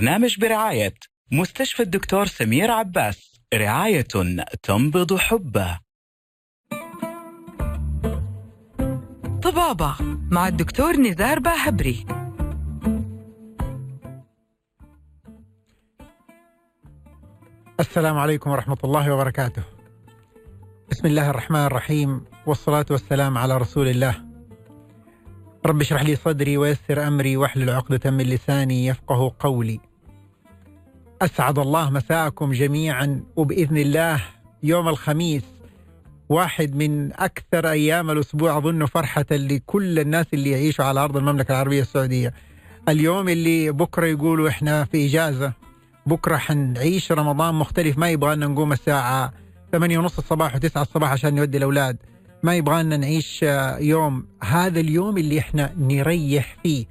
البرنامج برعاية مستشفى الدكتور سمير عباس رعاية تنبض حبه طبابة مع الدكتور نزار باهبري السلام عليكم ورحمة الله وبركاته. بسم الله الرحمن الرحيم والصلاة والسلام على رسول الله. رب اشرح لي صدري ويسر أمري واحلل عقدة من لساني يفقه قولي. أسعد الله مساءكم جميعا وبإذن الله يوم الخميس واحد من أكثر أيام الأسبوع أظن فرحة لكل الناس اللي يعيشوا على أرض المملكة العربية السعودية. اليوم اللي بكرة يقولوا إحنا في إجازة. بكرة حنعيش رمضان مختلف ما يبغى لنا نقوم الساعة 8 ونص الصباح و9 الصباح عشان نودي الأولاد. ما يبغى لنا نعيش يوم. هذا اليوم اللي إحنا نريح فيه.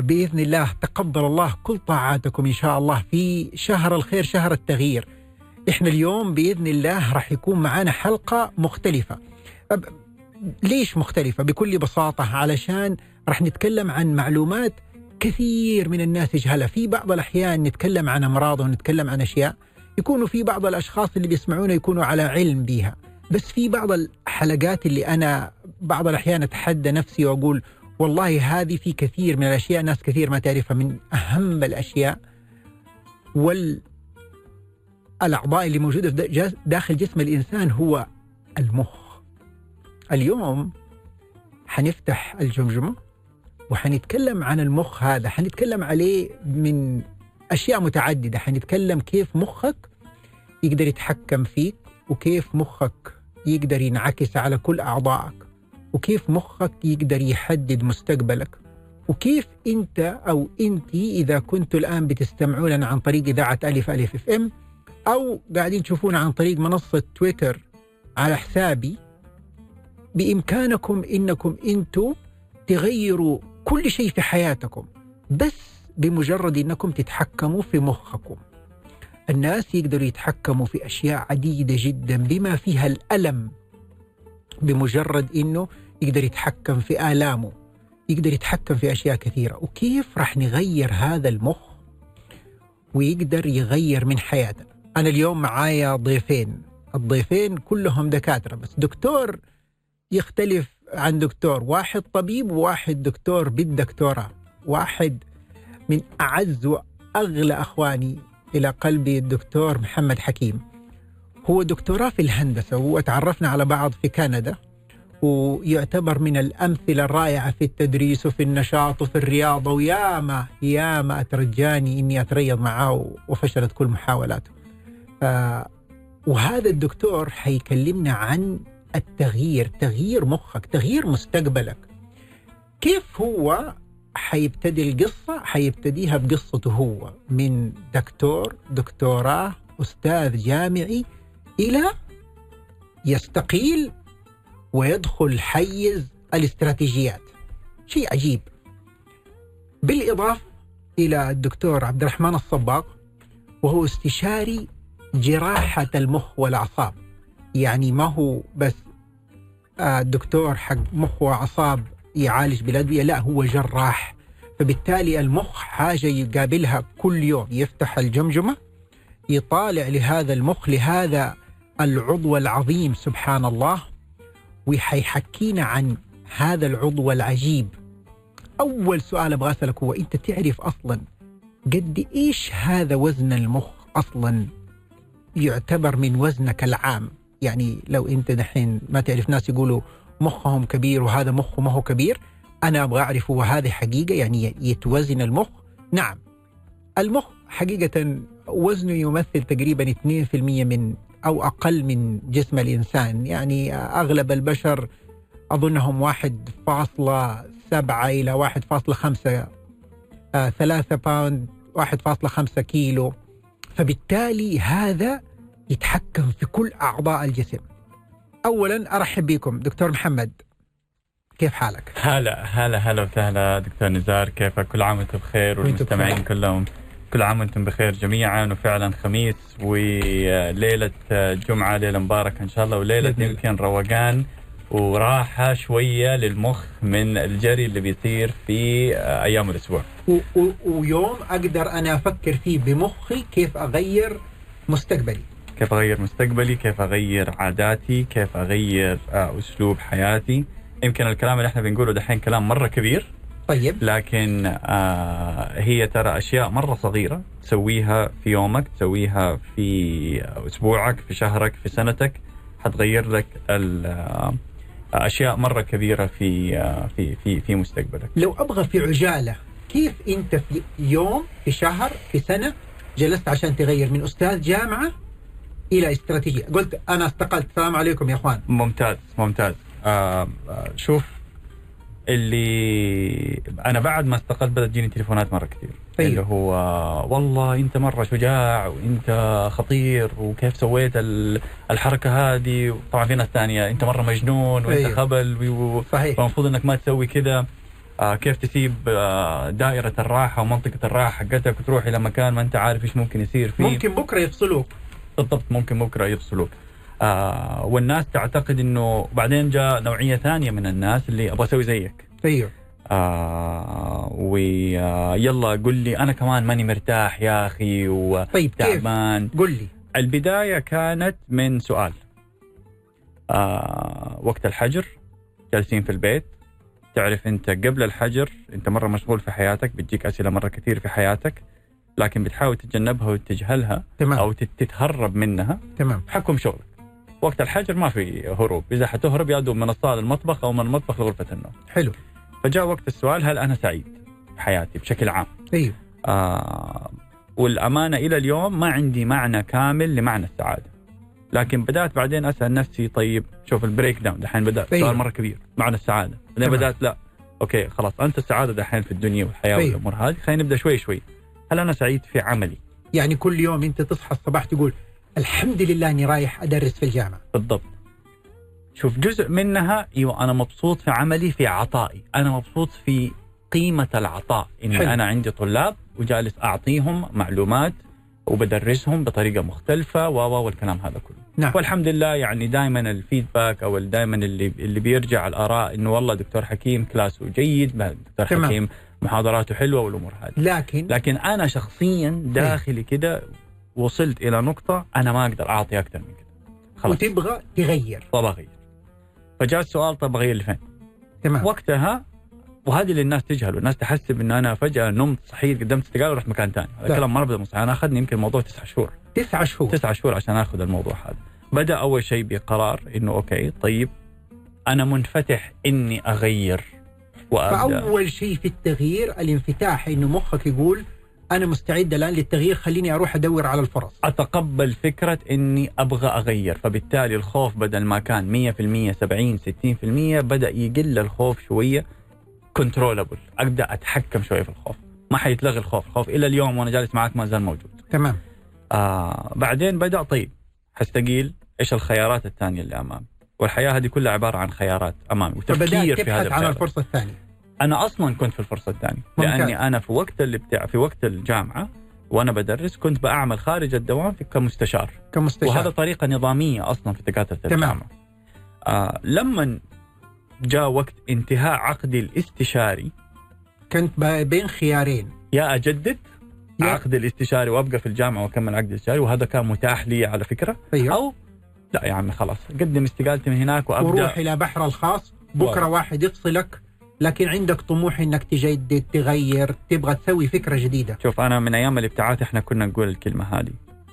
بإذن الله تقبل الله كل طاعاتكم إن شاء الله في شهر الخير شهر التغيير. إحنا اليوم بإذن الله راح يكون معنا حلقة مختلفة. ليش مختلفة؟ بكل بساطة علشان راح نتكلم عن معلومات كثير من الناس يجهلها. في بعض الأحيان نتكلم عن أمراض ونتكلم عن أشياء يكونوا في بعض الأشخاص اللي بيسمعونا يكونوا على علم بها بس في بعض الحلقات اللي أنا بعض الأحيان أتحدى نفسي وأقول والله هذه في كثير من الأشياء ناس كثير ما تعرفها من أهم الأشياء والأعضاء اللي موجودة داخل جسم الإنسان هو المخ. اليوم حنفتح الجمجمة وحنتكلم عن المخ هذا حنتكلم عليه من أشياء متعددة. حنتكلم كيف مخك يقدر يتحكم فيك وكيف مخك يقدر ينعكس على كل أعضائك. وكيف مخك يقدر يحدد مستقبلك وكيف أنت أو أنت إذا كنتوا الآن بتستمعونا عن طريق إذاعة ألف ألف إف إم أو قاعدين تشوفونا عن طريق منصة تويتر على حسابي بإمكانكم إنكم أنتوا تغيروا كل شيء في حياتكم بس بمجرد إنكم تتحكموا في مخكم. الناس يقدروا يتحكموا في أشياء عديدة جدا بما فيها الألم بمجرد إنه يقدر يتحكم في آلامه. يقدر يتحكم في أشياء كثيرة، وكيف راح نغير هذا المخ ويقدر يغير من حياتنا. أنا اليوم معايا ضيفين، الضيفين كلهم دكاترة بس دكتور يختلف عن دكتور واحد طبيب وواحد دكتور بالدكتوراه واحد من أعز وأغلى أخواني إلى قلبي الدكتور محمد حكيم هو دكتوراه في الهندسة وتعرفنا على بعض في كندا ويعتبر من الأمثلة الرائعة في التدريس وفي النشاط وفي الرياضة. وياما ياما أترجاني إني أتريض معاه وفشلت كل محاولاته. آه وهذا الدكتور حيكلمنا عن التغيير تغيير مخك تغيير مستقبلك. كيف هو حيبتدي القصة؟ حيبتديها بقصته هو من دكتور دكتوراه أستاذ جامعي إلى يستقيل ويدخل حيز الاستراتيجيات. شيء عجيب. بالإضافة إلى الدكتور عبد الرحمن الصباغ وهو استشاري جراحة المخ والأعصاب. يعني ما هو بس آه، دكتور حق مخ وأعصاب يعالج بالأدوية لا هو جراح. فبالتالي المخ حاجة يقابلها كل يوم. يفتح الجمجمة يطالع لهذا المخ لهذا العضو العظيم سبحان الله. وحيحكينا عن هذا العضو العجيب. أول سؤال أبغى أسألك هو أنت تعرف أصلا قد إيش هذا وزن المخ أصلا يعتبر من وزنك العام؟ يعني لو أنت دحين ما تعرف ناس يقولوا مخهم كبير وهذا مخه ما هو كبير أنا أبغى أعرف هو هذه حقيقة يعني يتوزن المخ؟ نعم. المخ حقيقة وزنه يمثل تقريبا 2% من أو أقل من جسم الإنسان يعني أغلب البشر أظنهم 1.7 إلى 1.5 آه، 3 باوند 1.5 كيلو فبالتالي هذا يتحكم في كل أعضاء الجسم. اولا أرحب بكم دكتور محمد. كيف حالك؟ هلا هلا هلا وسهلا دكتور نزار كيفك كل عام وأنتم بخير والمستمعين. كلهم كل عام وأنتم بخير جميعا وفعلا خميس وليلة جمعة ليلة مباركة إن شاء الله وليلة. يمكن روقان. وراحة شوية للمخ من الجري اللي بيصير في أيام الأسبوع. و- و- ويوم أقدر أنا أفكر فيه بمخي كيف أغير مستقبلي. كيف أغير مستقبلي؟ كيف أغير عاداتي؟ كيف أغير آه، أسلوب حياتي؟ يمكن الكلام اللي إحنا بنقوله دحين كلام مرة كبير. طيب. لكن آه هي ترى أشياء مرة صغيرة تسويها في يومك تسويها في أسبوعك في شهرك في سنتك حتغير لك آه، أشياء مرة كبيرة في آه في في في مستقبلك. لو أبغى في عجالة كيف أنت في يوم في شهر في سنة جلست عشان تغير من أستاذ جامعة إلى استراتيجية؟ قلت أنا استقلت السلام عليكم يا أخوان. ممتاز ممتاز. آه آه، شوف اللي أنا بعد ما استقلت بدأت تجيني تليفونات مرة كثير. أيوه. اللي هو والله أنت مرة شجاع وأنت خطير وكيف سويت ال- الحركة هذه؟ طبعا في ناس ثانية أنت مرة مجنون وأنت أيوه. خبل و- صحيح. فالمفروض إنك ما تسوي كذا. آه كيف تسيب آه دائرة الراحة ومنطقة الراحة حقتك وتروح إلى مكان ما أنت عارف إيش ممكن يصير فيه. ممكن بكرة يفصلوك. بالضبط ممكن بكرة يفصلوك. آه والناس تعتقد إنه بعدين جاء نوعية ثانية من الناس اللي أبغى أسوي زيك. أيوه. آه ويلا قل لي أنا كمان ماني مرتاح يا أخي طيب كيف؟ وتعبان قل لي. البداية كانت من سؤال. آه وقت الحجر جالسين في البيت. تعرف أنت قبل الحجر أنت مرة مشغول في حياتك بتجيك أسئلة مرة كثير في حياتك لكن بتحاول تتجنبها وتتجاهلها تمام. أو تت- تتهرب منها. تمام. بحكم شغلك. وقت الحجر ما في هروب. إذا حتهرب يا من الصالة للمطبخ أو من المطبخ لغرفه النوم. حلو. فجاء وقت السؤال هل أنا سعيد في حياتي بشكل عام؟ أيوه آه والأمانة إلى اليوم ما عندي معنى كامل لمعنى السعادة. لكن بدأت بعدين أسأل نفسي طيب شوف ال breakdown. دحين بدأ أيوه. سؤال مرة كبير معنى السعادة. بعدين. بدأت لا okay خلاص أنت السعادة دحين في الدنيا والحياة أيوه. والأمور هذه. خلينا نبدأ شوي شوي. هل أنا سعيد في عملي؟ يعني كل يوم أنت تصحى الصباح تقول الحمد لله اني رايح ادرس في الجامعة. بالضبط. شوف جزء منها إيوه أنا مبسوط في عملي في عطائي. أنا مبسوط في قيمة العطاء. اني حلو. أنا عندي طلاب وجالس أعطيهم معلومات وبدرسهم بطريقة مختلفة و و والكلام هذا كله. نعم. والحمد لله يعني دائما الفيدباك أو دائما اللي اللي بيرجع الآراء إنه والله دكتور حكيم كلاسه جيد دكتور تمام. حكيم محاضراته حلوة والأمور هذه. لكن؟ لكن أنا شخصيا داخلي كده وصلت إلى نقطة أنا ما أقدر أعطي أكثر من كده. خلاص. وتبغى تغير. طب أغير. فجاء السؤال طب أغير لفين؟ تمام. وقتها وهذه اللي الناس تجهله، الناس تحسب انه أنا فجأة نمت صحيت قدمت استقاله ورحت مكان ثاني، هذا لا. كلام مره بدا أنا أخذني يمكن الموضوع تسعة شهور، تسعة شهور. تسعة شهور عشان آخذ الموضوع هذا. بدأ أول شيء بقرار إنه أوكي طيب أنا منفتح إني أغير وأبدأ. فأول شيء في التغيير الانفتاح إنه مخك يقول أنا مستعد الآن للتغيير خليني أروح أدور على الفرص. أتقبل فكرة إني أبغى أغير فبالتالي الخوف بدل ما كان 100% 70 60% بدأ يقل الخوف شوية. كنترولبل ابدا أتحكم شوية في الخوف. ما حيتلغي الخوف. الخوف إلى اليوم وأنا جالس معك ما زال موجود. تمام. آه بعدين بدأ طيب. حستقيل. إيش الخيارات الثانية اللي أمامي؟ والحياة هذه كلها عبارة عن خيارات أمامي. وتفكير في هذا عن. الفرصة الثانية. أنا أصلا كنت في الفرصة الثانية. لأني أنا في وقت اللي بتاع في وقت الجامعة وأنا بدرس كنت بعمل خارج الدوام في كمستشار كمستشار وهذا طريقة نظامية أصلا في دكاترة تمام. الجامعة آه لما جاء وقت انتهاء عقدي الاستشاري كنت بين خيارين يا أجدد يا- عقد الاستشاري وأبقى في الجامعة وأكمل عقد الاستشاري وهذا كان متاح لي على فكرة أيوه أو لا يا عمي خلاص قدم استقالتي من هناك وأبدأ وروح إلى بحر الخاص بكرة. واحد يفصلك لكن عندك طموح إنك تجدد تغير تبغى تسوي فكرة جديدة. شوف أنا من أيام الابتعاث إحنا كنا نقول الكلمة هذه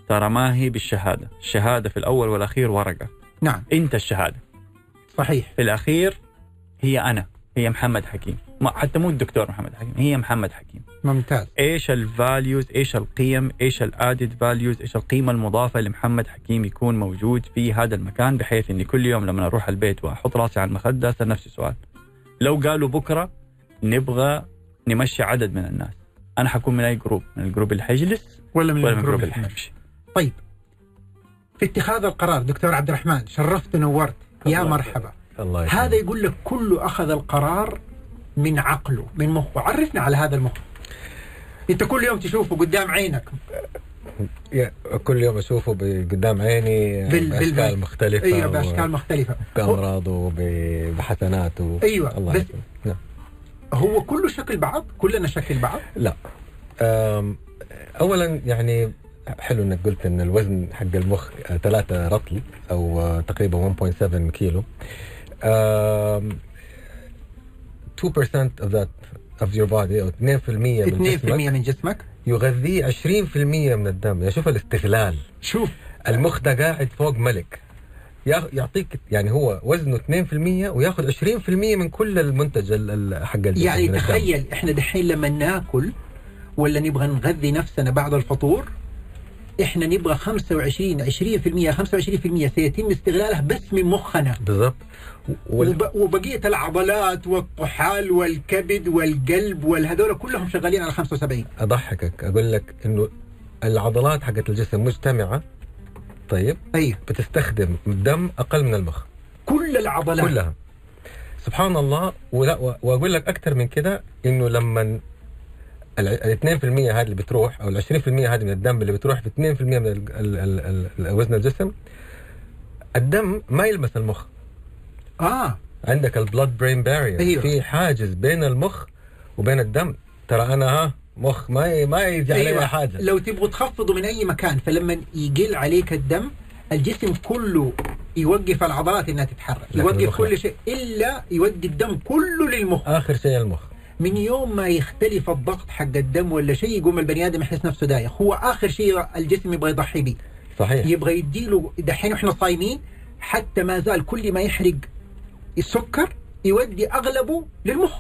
ترى ما هي بالشهادة، الشهادة في الأول والأخير ورقة، نعم. أنت الشهادة، صحيح. في الأخير هي أنا، هي محمد حكيم، ما حتى مو الدكتور محمد حكيم، هي محمد حكيم، ممتاز. إيش ال values، إيش القيم، إيش ال added values، إيش القيمة المضافة لمحمد حكيم يكون موجود في هذا المكان بحيث إني كل يوم لما أروح البيت وأحط راسي على المخدة أسأل نفسي سؤال. لو قالوا بكرة نبغى نمشي عدد من الناس، أنا حكون من أي group؟ من ال group اللي حيجلس ولا من ولا من ال group اللي. حيمشي؟ طيب. في اتخاذ القرار دكتور عبد الرحمن شرفت ونورت يا مرحبا. الله هذا يقول لك كله أخذ القرار من عقله من مخه. عرفنا على هذا المخ. أنت كل يوم تشوفه قدام عينك. كل يوم أشوفه قدام عيني بال- بأشكال. مختلفة أيوه بأشكال مختلفة. هو, بامراضه وب- بحسناته أيوة، الله بس-. نعم. هو كله شكل بعض؟ كلنا شكل بعض؟ لا. أم، اولا يعني حلو إنك قلت إن الوزن حق المخ 3 رطل أو تقريبا 1.7 كيلو. أم، 2% of that of your body أو 2% من 2% جسمك. من جسمك. يغذيه 20% من الدم. يعني شوف الاستغلال. شوف. المخ ده قاعد فوق ملك. يا- يعطيك يعني هو وزنه 2% وياخذ 20% من كل المنتج ال- ال- حق الجسم يعني. تخيل إحنا دحين لما ناكل ولا نبغى نغذي نفسنا بعد الفطور إحنا نبغى 25 20% 25% سيتم استغلالها بس من مخنا. بالضبط. وال... وب... وبقية العضلات والطحال والكبد والقلب والهذول كلهم شغالين على 75 أضحكك. أقول لك إنه العضلات حقت الجسم مجتمعه طيب؟ أيوه بتستخدم الدم أقل من المخ. كل العضلات. كلها. سبحان الله. ولا وأقول لك أكثر من كده إنه لما ال 2% هذه اللي بتروح أو ال 20% هذه من الدم اللي بتروح في 2% من ال- ال- ال- وزن الجسم الدم ما يلمس المخ آه عندك البلاد برين بارير أيوه. في حاجز بين المخ وبين الدم ترى أنا ها مخ ما ما يجي علي أيوة. حاجة لو تبغوا تخفضوا من اي مكان فلما يقل عليك الدم الجسم كله يوقف العضلات انها تتحرك يوقف. كل شيء الا يودي الدم كله للمخ اخر شيء المخ من يوم ما يختلف الضغط حق الدم ولا شيء يقوم البني آدم يحس نفسه دايخ. هو آخر شيء الجسم يبغى يضحي به صحيح. يبغى يديله دحين وإحنا صايمين حتى ما زال كل ما يحرق السكر يودي أغلبه للمخ.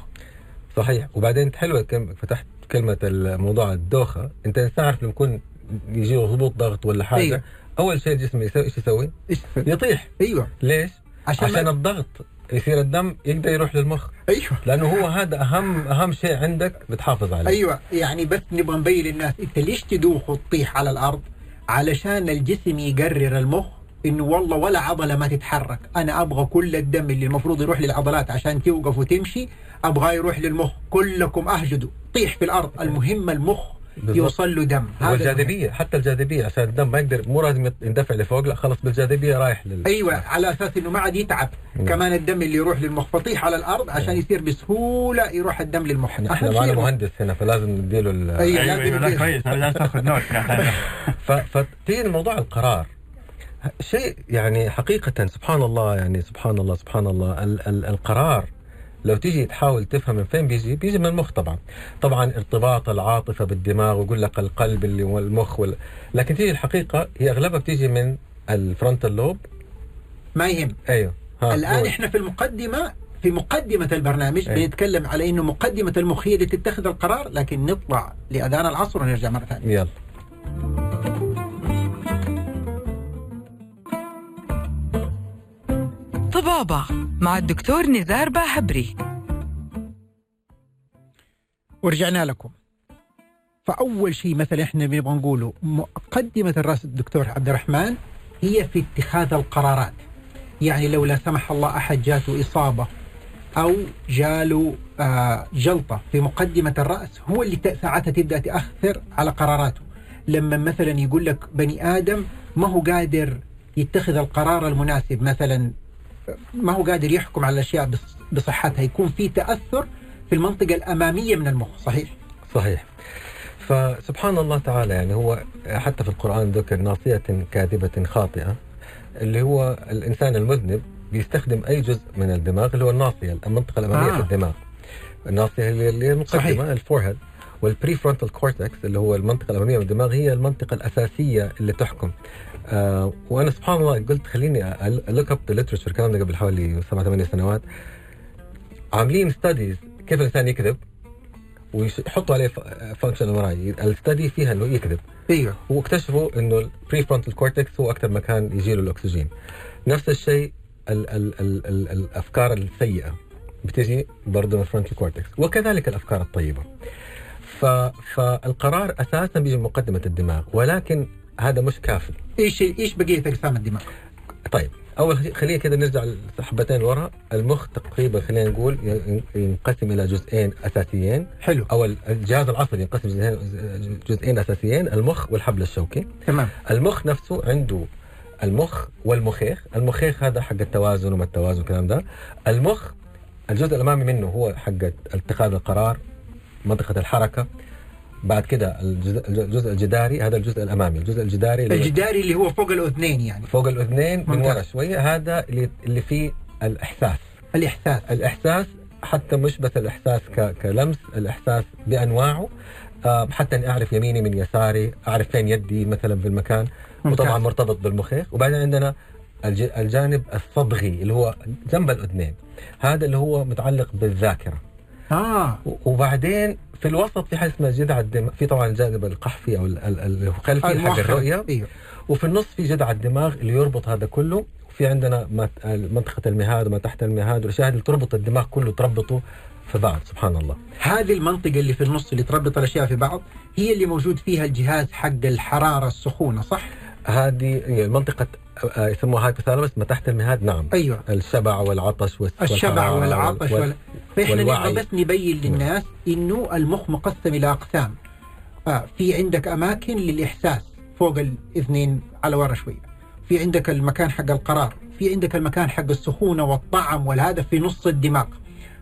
صحيح. وبعدين حلوة كم فتحت كلمة الموضوع الدوخة. أنت عارف لما يكون يجي هبوط ضغط ولا حاجة أيوه. أول شيء الجسم يسوي إيش يسوي؟ يطيح. أيوه. ليش؟ عشان عشان, ما- الضغط. يصير الدم يقدر يروح للمخ. أيوه. لأنه هو هذا أهم أهم شيء عندك بتحافظ عليه. أيوه. يعني بس نبغى نبين للناس أنت ليش تدوخ وتطيح على الأرض؟ علشان الجسم يقرر المخ إنه والله ولا عضلة ما تتحرك. أنا أبغى كل الدم اللي المفروض يروح للعضلات عشان توقف وتمشي أبغاه يروح للمخ. كلكم أهجدوا. طيح في الأرض. المهم المخ. يوصل له دم هذا المهم. والجاذبيه حتى الجاذبية عشان الدم ما يقدر مو لازم يندفع لفوق لا خلص بالجاذبية رايح لل أيوه على أساس إنه ما عاد يتعب نعم. كمان الدم اللي يروح للمخ فطيح على الأرض عشان يصير بسهولة يروح الدم للمخ إحنا معنا. مهندس هنا فلازم نديله ال... أيوة. أيوه أيوه لا. كويس لازم تاخذ نوت. فتيجي الموضوع القرار شيء يعني حقيقة سبحان الله يعني سبحان الله سبحان الله ال... ال... القرار لو تيجي تحاول تفهم من فين بيجي بيجي من المخ طبعا. طبعا ارتباط العاطفة بالدماغ ويقول لك القلب اللي هو المخ وال... لكن تيجي الحقيقة هي أغلبها بتيجي من الفرونتال لوب ما يهم. أيوه. ها الآن قول. إحنا في المقدمة في مقدمة البرنامج أي. بنتكلم على إنه مقدمة المخ هي اللي تتخذ القرار لكن نطلع لأذان العصر ونرجع مرة ثانية. يلا. طبابة. مع الدكتور نزار باهبري. ورجعنا لكم. فأول شيء مثلا إحنا بنبغى نقوله مقدمة الرأس الدكتور عبد الرحمن هي في اتخاذ القرارات. يعني لو لا سمح الله أحد جاته إصابة أو جاله آه جلطة في مقدمة الرأس هو اللي ساعتها تبدأ تأثر على قراراته. لما مثلا يقول لك بني آدم ما هو قادر يتخذ القرار المناسب مثلا ما هو قادر يحكم على الأشياء بص- بصحتها يكون في تأثر في المنطقة الأمامية من المخ صحيح صحيح فسبحان الله تعالى يعني هو حتى في القرآن ذكر ناصية كاذبة خاطئة اللي هو الإنسان المذنب بيستخدم أي جزء من الدماغ اللي هو الناصية المنطقة الأمامية آه. في الدماغ الناصية اللي هي صحيح. المقدمة الفورهيد وال prefrontal cortex اللي هو المنطقة الأمامية من الدماغ هي المنطقة الأساسية اللي تحكم آه وأنا سبحان الله قلت خليني look up the literature الكلام ده قبل حوالي سبع ثمانية سنوات. عاملين studies كيف الإنسان يكذب ويحطوا عليه functional MRI study فيها إنه يكذب. أيوه. واكتشفوا إنه ال prefrontal cortex هو أكثر مكان يجي له الأكسجين. نفس الشيء ال ال ال ال الأفكار السيئة بتجي برضه من ال frontal cortex وكذلك الأفكار الطيبة. ف فالقرار أساسا بيجي من مقدمة الدماغ ولكن هذا مش كافي. إيش إيش بقية أقسام الدماغ؟ طيب أول خلينا كده نرجع حبتين ورا. المخ تقريبا خلينا نقول ين- ينقسم إلى جزئين أساسيين. حلو. أو الجهاز العصبي ينقسم جزئين, جزئين أساسيين المخ والحبل الشوكي. تمام. المخ نفسه عنده المخ والمخيخ. المخيخ هذا حق التوازن وما التوازن والكلام ده. المخ الجزء الأمامي منه هو حق اتخاذ القرار منطقة الحركة. بعد كده الجزء, الجزء الجداري هذا الجزء الأمامي الجزء الجداري اللي الجداري اللي هو فوق الاذنين يعني. فوق الاذنين من. ورا شوية. هذا اللي اللي فيه الإحساس. الإحساس. الإحساس حتى مش بس الإحساس. كلمس الإحساس بأنواعه. آه، حتى أني أعرف يميني من يساري أعرف فين يدي مثلا في المكان. ممتاز. وطبعا مرتبط بالمخيخ. وبعدين عندنا الج... الجانب الصدغي اللي هو جنب الاذنين هذا اللي هو متعلق بالذاكرة. آه. وبعدين في الوسط في حاجة اسمها جذع الدماغ في طبعا الجانب القحفي أو ال- ال- ال- الخلفي حق. الرؤيه وفي النص في جذع الدماغ اللي يربط هذا كله وفي عندنا منطقة المهاد وما تحت المهاد والأشياء اللي تربط الدماغ كله تربطه في بعض سبحان الله هذه المنطقة اللي في النص اللي تربط الأشياء في بعض هي اللي موجود فيها الجهاز حق الحرارة السخونة صح؟ هذه آه، يسموها هايبوثالاموس ما تحت المهاد؟ نعم. أيوة. الشبع والعطش الشبع والعطش وال- والوعي. نبغى بس نبين للناس إنه المخ مقسم إلى أقسام. آه في عندك أماكن للإحساس فوق الإذنين على ورا شوية. في عندك المكان حق القرار. في عندك المكان حق السخونة والطعم والهذا في نص الدماغ.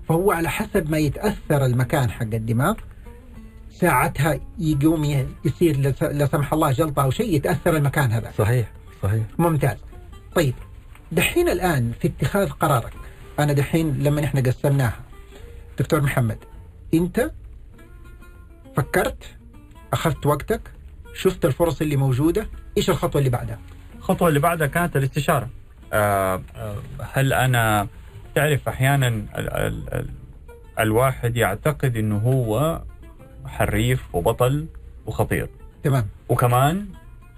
فهو على حسب ما يتأثر المكان حق الدماغ ساعتها يقوم يصير لا سمح الله جلطة أو شيء يتأثر المكان هذا. صحيح. صحيح. ممتاز. طيب دحين الآن في اتخاذ قرارك أنا دحين لما إحنا قسمناها دكتور محمد أنت فكرت أخذت وقتك شفت الفرص اللي موجودة إيش الخطوة اللي بعدها؟ الخطوة اللي بعدها كانت الاستشارة. آه، آه، هل أنا تعرف أحيانا ال ال ال الواحد يعتقد أنه هو حريف وبطل وخطير؟ تمام. وكمان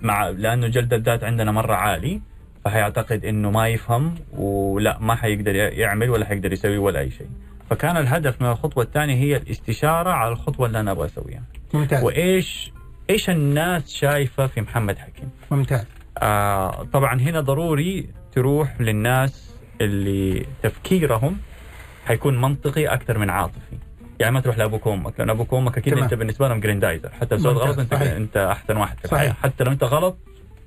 مع لأنه جلد الذات عندنا مرة عالي فهيعتقد أنه ما يفهم ولا ما حيقدر يعمل ولا حيقدر يسوي ولا أي شيء. فكان الهدف من الخطوة الثانية هي الاستشارة على الخطوة اللي أنا أبغى أسويها. ممتاز. وإيش إيش الناس شايفة في محمد حكيم؟ ممتاز. آه طبعا هنا ضروري تروح للناس اللي تفكيرهم حيكون منطقي أكثر من عاطفي. يعني ما تروح لابوك وامك لأن أبوك وامك أكيد. أنت بالنسبة لهم جريندايزر حتى لو سويت. غلط أنت صحيح. أنت أحسن واحد في صحيح. الحياة حتى لو أنت غلط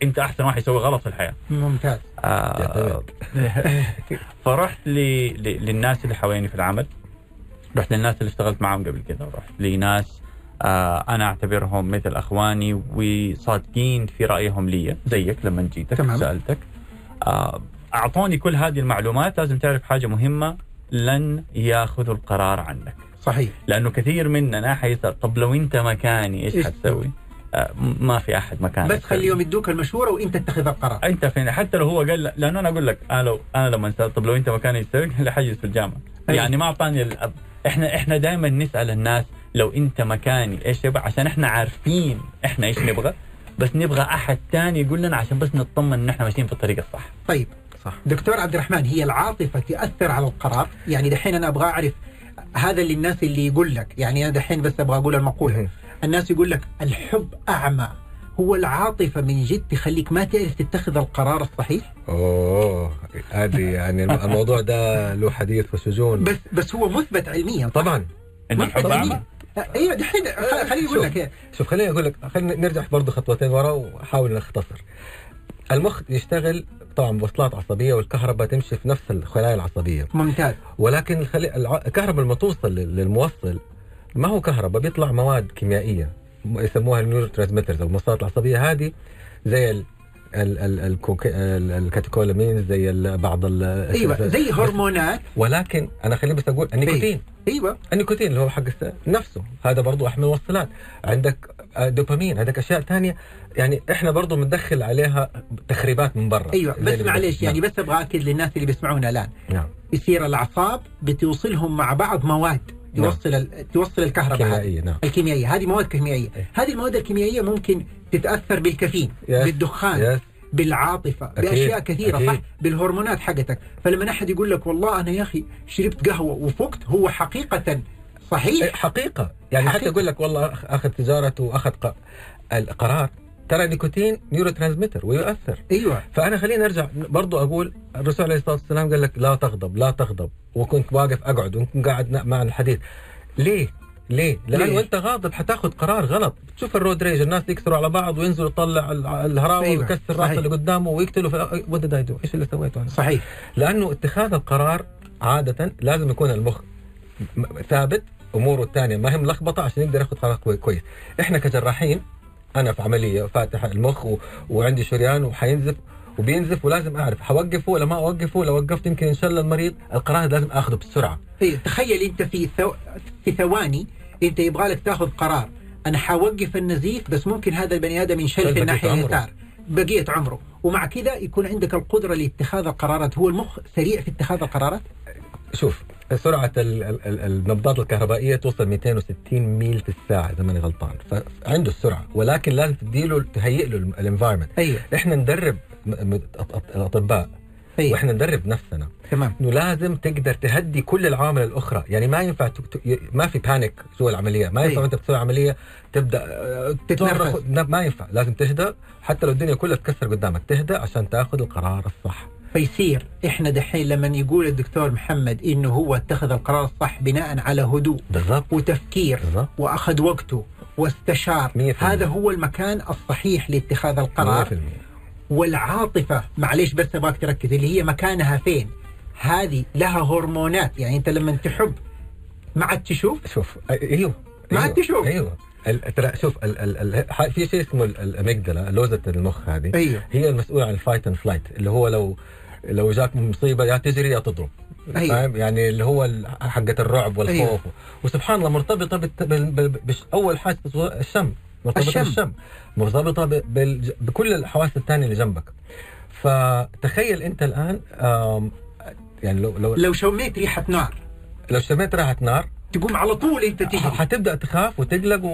أنت أحسن واحد يسوي غلط في الحياة ممتاز آه فرحت ل... ل... للناس اللي حواليني في العمل رحت للناس اللي اشتغلت معاهم قبل كده رحت لناس آه أنا أعتبرهم مثل أخواني وصادقين في رأيهم لي زيك لما جيتك تمام. سألتك آه أعطوني كل هذه المعلومات لازم تعرف حاجة مهمة لن ياخذوا القرار عنك صحيح. لأنه كثير مننا حيسال طب لو أنت مكاني إيش إيش حتسوي؟ آه ما في أحد مكانك. بس خليهم يدوك المشورة وأنت اتخذ القرار. أنت فين؟ حتى لو هو قال لا- لأنه أنا أقول لك أنا لو أنا لما طب لو أنت مكاني تسوي؟ حجز في الجامعة. أي. يعني ما أعطاني الأب. إحنا إحنا دائما نسأل الناس لو أنت مكاني إيش يبغى؟ عشان إحنا عارفين إحنا إيش نبغى. بس نبغى أحد ثاني يقول لنا عشان بس نطمن إن إحنا ماشيين في الطريق الصح. طيب. صح. دكتور عبد الرحمن هي العاطفة تأثر على القرار؟ يعني دحين أنا أبغى أعرف هذا اللي الناس اللي يقول لك يعني أنا دحين بس أبغى أقول المقولة مهم. الناس يقول لك الحب أعمى هو العاطفة من جد تخليك ما تعرف تتخذ القرار الصحيح أوه هذه يعني الم- الموضوع ده له حديث وسجون بس بس هو مثبت علميا طبعا انه مثبت الحب. أعمى أيوه دحين خليني أقول. لك إيه. شوف خليني أقول لك خلينا نرجع برضه خطوتين ورا وأحاول نختصر المخ يشتغل طبعا بوصلات عصبية والكهرباء تمشي في نفس الخلايا العصبية. ممتاز. ولكن الخلي... الكهرباء لما توصل لل- للموصل ما هو كهرباء بيطلع مواد كيميائية يسموها ال neurotransmitters الموصلات العصبية. هذه زي ال... ال... ال... الكاتيكولامين زي ال... بعض ال... أيوه زي هرمونات. ولكن أنا خليني بس أقول النيكوتين. أيوه. النيكوتين اللي هو حق نفسه. هذا برضو أحمل موصلات عندك دوبامين عندك أشياء ثانية يعني إحنا برضو بندخل عليها تخريبات من برا أيوه بس بس- يعني بس أبغى أكد للناس اللي بيسمعونا الآن نعم يصير الأعصاب بتوصلهم مع بعض مواد نعم. توصل ال... توصل الكهرباء هذه. كيميائية نعم الكيميائية هذه مواد كيميائية إيه. هذه المواد الكيميائية ممكن تتأثر بالكافيين يس. بالدخان يس بالعاطفة أكيد. بأشياء كثيرة أكيد. صح بالهرمونات حقتك فلما أحد يقول لك والله أنا يا أخي شربت قهوة وفقت هو حقيقة صحيح حقيقة يعني حتى حقيقة. يقول لك والله أخ- أخذ تجارته وأخذ ق... القرار ترى النيكوتين neurotransmitter ويؤثر أيوه فأنا خليني أرجع برضو أقول الرسول عليه الصلاة والسلام قال لك لا تغضب لا تغضب وكنت واقف أقعد وكنت قاعد مع الحديث ليه؟ ليه؟ لأنه؟ انت غاضب حتاخذ قرار غلط، تشوف ال road rage الناس يكسروا على بعض وينزلوا يطلع ال- الهراوه أيوة، ويكسر رأس صحيح. اللي قدامه ويقتلوا في وات إيش اللي سويته أنا؟ صحيح لأنه اتخاذ القرار عادة لازم يكون المخ ثابت اموره الثانية ما هي ملخبطة عشان يقدر ياخذ قرار كوي- كويس. إحنا كجراحين أنا في عملية فاتح المخ و... وعندي شريان وحينزف وبينزف ولازم أعرف حوقفه ولا ما أوقفه؟ لو وقفت يمكن ينشل المريض القرار لازم أخذه بسرعة. إيه، تخيل أنت في ثو... في ثواني أنت يبغى لك تاخذ قرار. أنا حوقف النزيف بس ممكن هذا البني آدم ينشل في الناحيه. اليسار بقية عمره. ومع كذا يكون عندك القدرة لاتخاذ القرارات. هو المخ سريع في اتخاذ القرارات؟ شوف ال- النبضات الكهربائية توصل 260 ميل في الساعة إذا ماني غلطان. فعنده السرعة ولكن لازم تديله تهيئ له ال environment أيوه. إحنا ندرب الأطباء أيوه. وإحنا ندرب نفسنا. تمام. إنه لازم تقدر تهدي كل العوامل الأخرى. يعني ما ينفع ت... ت... ي- ما في panic جوا العملية. ما ينفع أيوة. انت بتسوي عملية تبدأ آه، تتنرفز. ما ينفع. لازم تهدى حتى لو الدنيا كلها تكسر قدامك تهدى عشان تأخذ القرار الصح. فيصير إحنا دحين لما يقول الدكتور محمد إنه هو اتخذ القرار الصح بناء على هدوء بالضبط. وتفكير بالضبط. وأخذ وقته واستشار. هذا. هو المكان الصحيح لاتخاذ القرار. 100% والعاطفة معليش بس أبغاك تركز اللي هي مكانها فين؟ هذه لها هرمونات يعني أنت لما تحب ما عاد تشوف؟ شوف أيوه ما. عاد تشوف. أيوه. شوف ال ال ال في شيء اسمه ال- ال amygdala لوزة المخ هذه أيوه هي المسؤولة عن ال fight and flight اللي هو لو لو جاك مصيبة يا تجري يا تضرب أيوة. فاهم يعني اللي هو حقة الرعب والخوف أيوة. وسبحان الله مرتبطة. بال... بال... بش... أول حاجة الشم مرتبطة الشم. بالشم مرتبطة ب... بال... بكل الحواس الثانية اللي جنبك فتخيل أنت الآن آم... يعني لو لو لو شميت ريحة نار لو شميت ريحة نار تقوم على طول انت تجري حتبدأ تخاف وتقلق.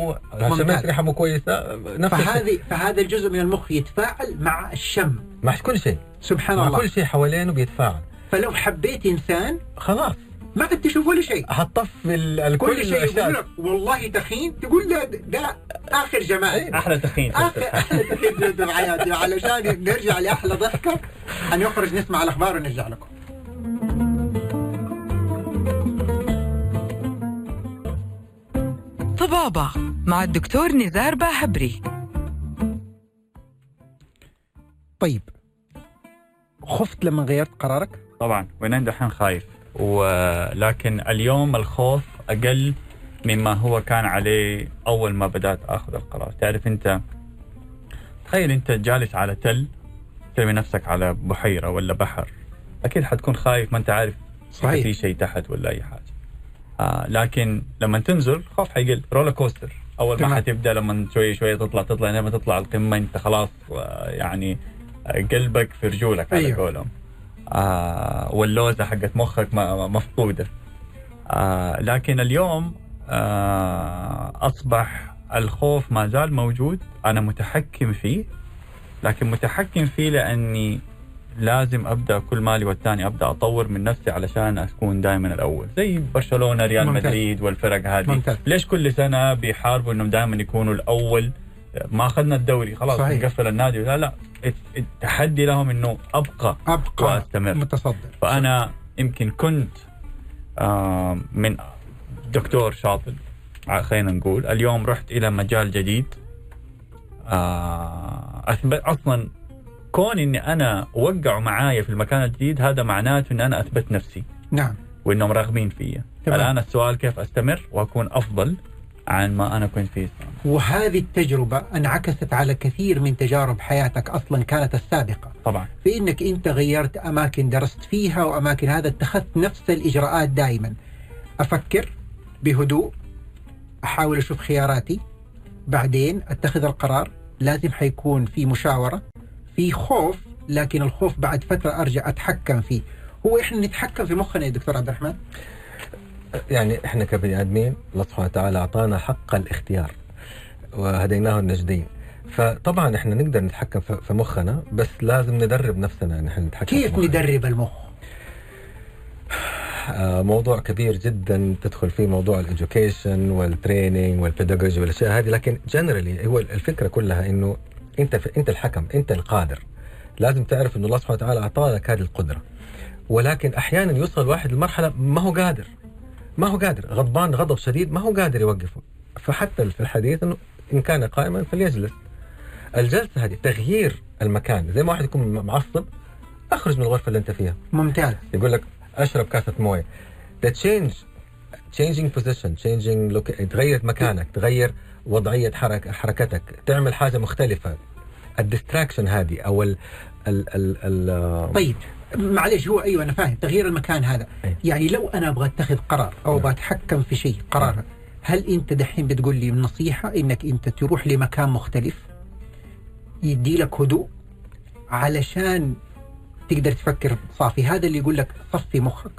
وشميت ريحه مو كويسه نفس. فهذه فهذا الجزء من المخ يتفاعل مع الشم. مع كل شيء. سبحان مع الله. كل شيء حوالينه بيتفاعل. فلو حبيت إنسان خلاص. ما عاد تشوف ولا شيء. حطف ال- ال- كل شيء. يقول لك والله تخين. تقول له ده آخر جمال. أحلى تخين. اخر أحلى تخين في حياتي علشان نرجع لأحلى ضحكة هنخرج نسمع الأخبار ونرجع لكم. طبابة مع الدكتور نزار باهبري. طيب خفت لما غيرت قرارك؟ طبعا وأنا دحين خايف. ولكن اليوم الخوف أقل مما هو كان عليه أول ما بدأت آخذ القرار. تعرف أنت تخيل أنت جالس على تل ترمي نفسك على بحيرة ولا بحر. أكيد حتكون خايف ما أنت عارف صحيح. في شيء تحت ولا أي حاجة. آه لكن لما تنزل خوف حيقل. roller coaster أول ما. حتبدأ لما شوي شوي تطلع تطلع لما تطلع القمة أنت خلاص آه يعني آه، قلبك في رجولك على أيوه. قولهم. آه واللوزة حقت مخك مفقودة. آه لكن اليوم آه أصبح الخوف ما زال موجود. أنا متحكم فيه لكن متحكم فيه لأني لازم أبدأ كل مالي والثاني أبدأ أطور من نفسي علشان أكون دائما الأول. زي برشلونة ريال ممتاز. مدريد والفرق هذه. ممتاز. ليش كل سنة بيحاربوا إنهم دائما يكونوا الأول؟ ما أخذنا الدوري. خلاص صحيح. نقفل النادي. لا لا. التحدي لهم إنه أبقى. أبقى وأستمر. متصدر. فأنا يمكن كنت آه، من دكتور شاطر خلينا نقول. اليوم رحت إلى مجال جديد. آه، اثبت أصلا كون إني أنا وقعوا معايا في المكان الجديد هذا معناته ان أنا أثبت نفسي. نعم. وإنهم راغبين فيا. الآن السؤال كيف أستمر وأكون أفضل عن ما أنا كنت فيه. وهذه التجربة انعكست على كثير من تجارب حياتك أصلا كانت السابقة. طبعا. في إنك أنت غيرت أماكن درست فيها وأماكن هذا اتخذت نفس الإجراءات دائما. أفكر بهدوء أحاول أشوف خياراتي. بعدين أتخذ القرار لازم حيكون في مشاورة. في خوف لكن الخوف بعد فترة أرجع أتحكم فيه. هو إحنا نتحكم في مخنا يا دكتور عبد الرحمن؟ يعني إحنا كبني آدمين الله سبحانه وتعالى أعطانا حق الاختيار وهديناه النجدين. فطبعا إحنا نقدر نتحكم في مخنا بس لازم ندرب نفسنا إن إحنا نتحكم كيف. ندرب المخ؟ آه، موضوع كبير جدا تدخل فيه موضوع ال education وال training وال pedagogy والأشياء هذه لكن generally هو الفكرة كلها إنه انت في انت الحكم انت القادر. لازم تعرف انه الله سبحانه وتعالى اعطى لك هذه القدرة. ولكن أحيانا يوصل الواحد لمرحلة ما هو قادر. ما هو قادر. غضبان غضب شديد ما هو قادر يوقفه. فحتى في الحديث إنه إن كان قائما فليجلس. الجلسة هذه تغيير المكان. زي ما واحد يكون معصب أخرج من الغرفة اللي أنت فيها. ممتاز. يقول لك أشرب كاسة موية. The change changing position changing look تغير مكانك تغير وضعية حرك حركتك تعمل حاجة مختلفة. الديستراكشن هذه أو ال ال ال ال طيب معلش هو أيوه أنا فاهم. تغيير المكان هذا. أي. يعني لو أنا أبغى أتخذ قرار أو. أبغى أتحكم في شيء قرار هل أنت دحين بتقول لي نصيحه إنك أنت تروح لمكان مختلف يدي لك هدوء علشان تقدر تفكر صافي؟ هذا اللي يقول لك صفي مخك.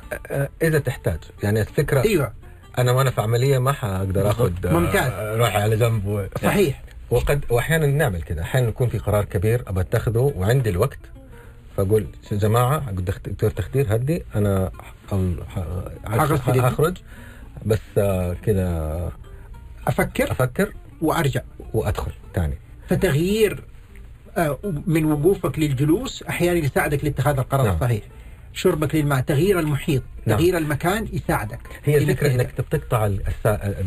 إذا تحتاج. يعني الفكرة أيوه. أنا وأنا في عملية ما حأقدر آخذ آه، ممتاز. روحي على جنب و... صحيح وقد وأحيانا نعمل كذا أحيانا يكون في قرار كبير ابى أتخذه وعندي الوقت فأقول يا جماعة دكتور تخدير هدي أنا. حخرج بس آه، كذا أفكر أفكر وأرجع وأدخل ثاني فتغيير آه، من وقوفك للجلوس أحيانا يساعدك لاتخاذ القرار نعم. الصحيح شربك للماء تغيير المحيط نعم. تغيير المكان يساعدك هي الفكرة. إنك بتقطع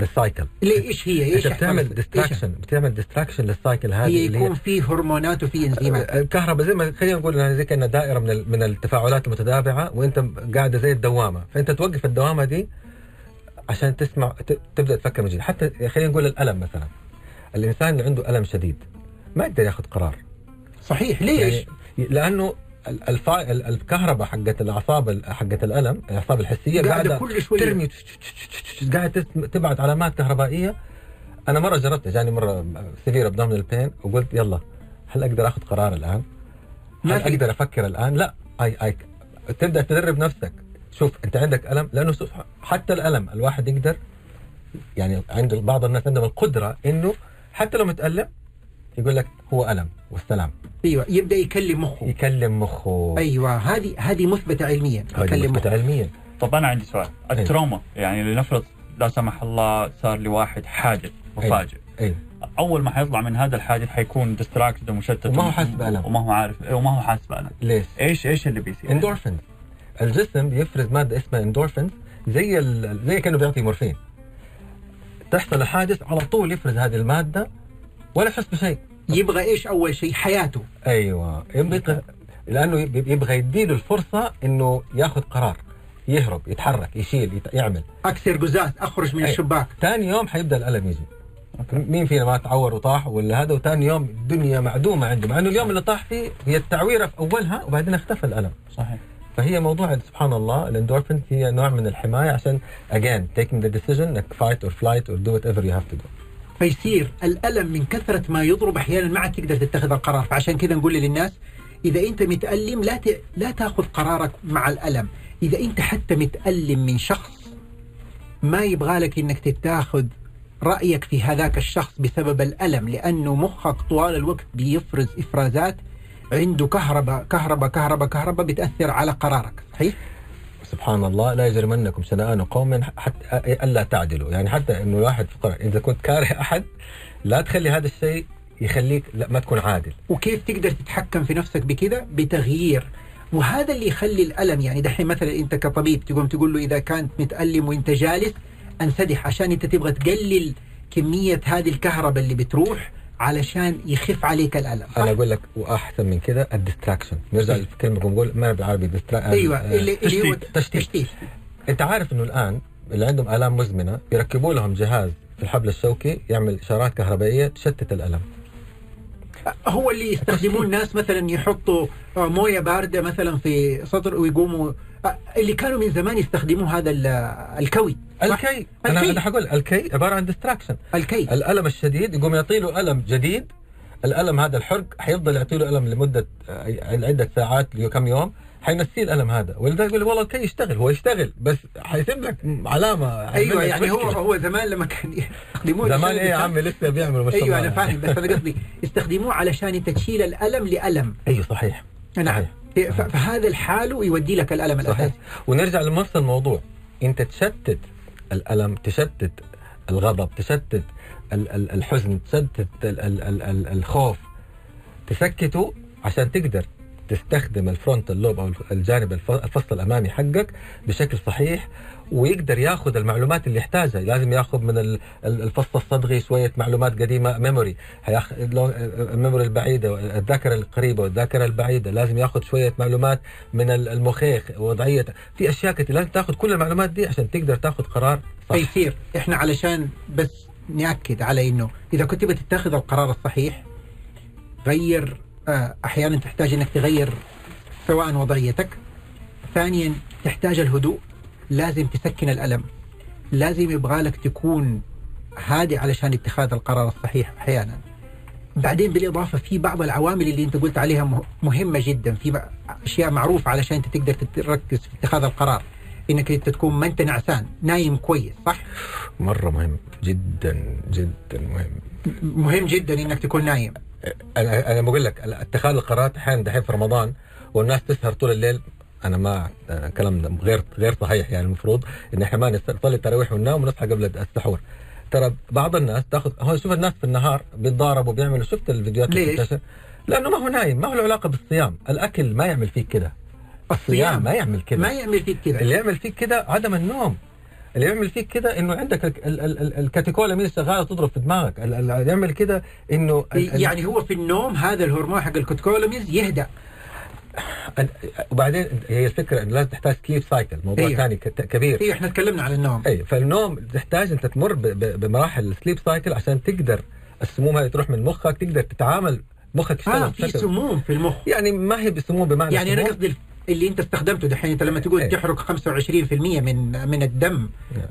ال cycle ليه إيش هي؟ إيش بتعمل distraction بتعمل distraction لل cycle هذه هي يكون في هرمونات وفي إنزيمات. الكهرباء زي ما خلينا نقول زي كأنها دائرة من من التفاعلات المتتابعه وأنت قاعدة زي الدوامة. فأنت توقف الدوامة دي عشان تسمع تبدأ تفكر من جديد حتى خلينا نقول الألم مثلا. الإنسان اللي عنده ألم شديد ما يقدر ياخذ قرار. صحيح ليش؟ يعني لأنه الكهرباء حقت الأعصاب ال- حقت الألم الأعصاب الحسية قاعدة كل شوية. ترمي قاعدة تبعت علامات كهربائية أنا مرة جربت جاني مرة severe abdominal pain وقلت يلا هل أقدر آخذ قرار الآن؟ هل. أقدر أفكر الآن؟ لا اي اي تبدأ تدرب نفسك شوف أنت عندك ألم لأنه حتى الألم الواحد يقدر يعني عند بعض الناس عندهم القدرة إنه حتى لو متألم يقول لك هو ألم والسلام. أيوه يبدأ يكلم مخه. يكلم مخه. أيوه هذه هذه مثبتة علميا هذه مخه. علميا. طب أنا عندي سؤال. أيوة. ال trauma يعني لنفرض لا سمح الله صار لواحد حادث مفاجئ. اي أول ما حيطلع من هذا الحادث حيكون distracted ومشتت. وما هو حاسس بألم. وما هو عارف. إيه، وما هو حاسس بألم. ليش؟ إيش إيش اللي بيصير؟ اندورفين الجسم بيفرز مادة اسمها اندورفين زي ال... زي كأنه بيعطي مورفين. تحصل الحادث على طول يفرز هذه المادة ولا يحس بشيء. يبغى إيش أول شيء؟ حياته. أيوه. يبغى لأنه يب- يبغى يديله الفرصة إنه ياخذ قرار يهرب يتحرك يشيل يت... يعمل. أكسر قزاز أخرج من أي. الشباك. ثاني يوم حيبدأ الألم يجي. مين فينا ما تعور وطاح ولا هذا؟ وثاني يوم الدنيا معدومة عنده مع إنه اليوم اللي طاح فيه هي التعويرة في أولها وبعدين اختفى الألم. صحيح. فهي موضوع سبحان الله الاندورفين هي نوع من الحماية عشان again taking the decision انك fight or flight or do whatever you have to do. فيصير الألم من كثرة ما يضرب أحيانا ما عاد تقدر تتخذ القرار. فعشان كذا نقول للناس إذا أنت متألم لا ت... لا تأخذ قرارك مع الألم. إذا أنت حتى متألم من شخص ما يبغى لك إنك تتاخذ رأيك في هذاك الشخص بسبب الألم لأنه مخك طوال الوقت بيفرز إفرازات عنده كهرباء كهرباء كهرباء كهرباء بتأثر على قرارك. صحيح؟ سبحان الله لا يجرمنكم شنآن قوم حتى ألا تعدلوا. يعني حتى إنه الواحد إذا كنت كاره أحد لا تخلي هذا الشيء يخليك لا ما تكون عادل. وكيف تقدر تتحكم في نفسك بكذا؟ بتغيير. وهذا اللي يخلي الألم. يعني دحين مثلا أنت كطبيب تقوم تقول له إذا كانت متألم وأنت جالس أنسدح عشان أنت تبغى تقلل كمية هذه الكهرباء اللي بتروح. علشان يخف عليك الألم؟ أنا أقول لك وأحسن من كذا ال distraction نرجع للكلمة نقول ما بالعربي؟ أيوه آه، اللي, هو تشتيت. تشتيت. أنت عارف إنه الآن اللي عندهم آلام مزمنة يركبوا لهم جهاز في الحبل الشوكي يعمل إشارات كهربائية تشتت الألم. هو اللي يستخدموه الناس مثلا يحطوا آه، موية باردة مثلا في سطر ويقوموا آه، اللي كانوا من زمان يستخدموه هذا ال- الكوي؟ الكي. أنا الكي. أنا حقول الكي عبارة عن distraction الكي. الألم الشديد يقوم يعطي له ألم جديد. الألم هذا الحرق حيفضل يعطي له ألم لمدة آه، عده ساعات لكم يوم. حينسيه الألم هذا. ولذلك يقول والله الكي يشتغل هو يشتغل بس حيسيب لك علامة أيوه يعني هو مشكلة. هو زمان لما كان يستخدموه زمان إيه يا عمي لسه بيعملوا ما شاء أيوه أنا فاهم بس أنا قصدي يستخدموه علشان انت تشيل الألم لألم. أيوه صحيح. نعم. صحيح. ف- فهذا الحال يودي لك الألم الاساسي ونرجع لنفس الموضوع. أنت تشتت الألم تشتت الغضب تشتت ال- ال- الحزن تشتت ال- ال- ال- ال- الخوف. تسكته عشان تقدر تستخدم ال frontal lobe أو الجانب الف- الفصل الأمامي حقك بشكل صحيح ويقدر ياخذ المعلومات اللي يحتاجها. لازم ياخذ من ال- ال- الفصل الصدغي شوية معلومات قديمة memory الميموري البعيدة الذاكرة القريبة والذاكرة البعيدة. لازم ياخذ شوية معلومات من ال- المخيخ وضعية. في أشياء كثير لازم تاخذ كل المعلومات دي عشان تقدر تاخذ قرار صح. فيصير إحنا علشان بس نأكد على إنه إذا كنت بتتخذ القرار الصحيح غير آه، أحيانا تحتاج إنك تغير سواء وضعيتك. ثانيا تحتاج الهدوء. لازم تسكن الألم. لازم يبغى لك تكون هادئ علشان اتخاذ القرار الصحيح أحيانا. بعدين بالإضافة في بعض العوامل اللي أنت قلت عليها مه- مهمة جدا. في أشياء معروفة علشان أنت تقدر تركز في اتخاذ القرار. إنك أنت تكون ما أنت نعسان نايم كويس صح؟ مرة مهم. جدا جدا مهم. مهم جدا إنك تكون نايم. أنا أنا بقول لك اتخاذ القرارات أحيانا دحين في رمضان والناس تسهر طول الليل أنا ما أنا كلام غير غير صحيح يعني المفروض إن إحنا ما نصلي التراويح وننام ونصحى قبل السحور. ترى بعض الناس تاخذ هو شوف الناس في النهار بيتضاربوا بيعملوا شفت الفيديوهات اللي ليش؟ بتنتشر؟ لأنه ما هو نايم ما هو له علاقة بالصيام. الأكل ما يعمل فيك كده. الصيام ما يعمل كده. ما يعمل فيك كذا اللي يعمل فيك كده عدم النوم. اللي يعمل فيك كده إنه عندك ال- ال- ال- ال- الكاتيكولا شغاله تضرب في دماغك. ال- ال- اللي يعمل كده إنه يعني هو في النوم هذا الهرمون حق الكوتكولوميز يهدأ. وبعدين هي الفكرة إنه لازم تحتاج sleep cycle موضوع أيوه. ثاني كبير أيوه إحنا تكلمنا عن النوم اي فالنوم تحتاج أنت تمر بمراحل ال sleep cycle عشان تقدر السموم هذه تروح من مخك تقدر تتعامل مخك يشتغل آه في سموم في المخ يعني ما هي بسموم بمعنى يعني أنا. قصدي اللي أنت استخدمته دحين أنت لما تقول إيه. تحرق 25% من من الدم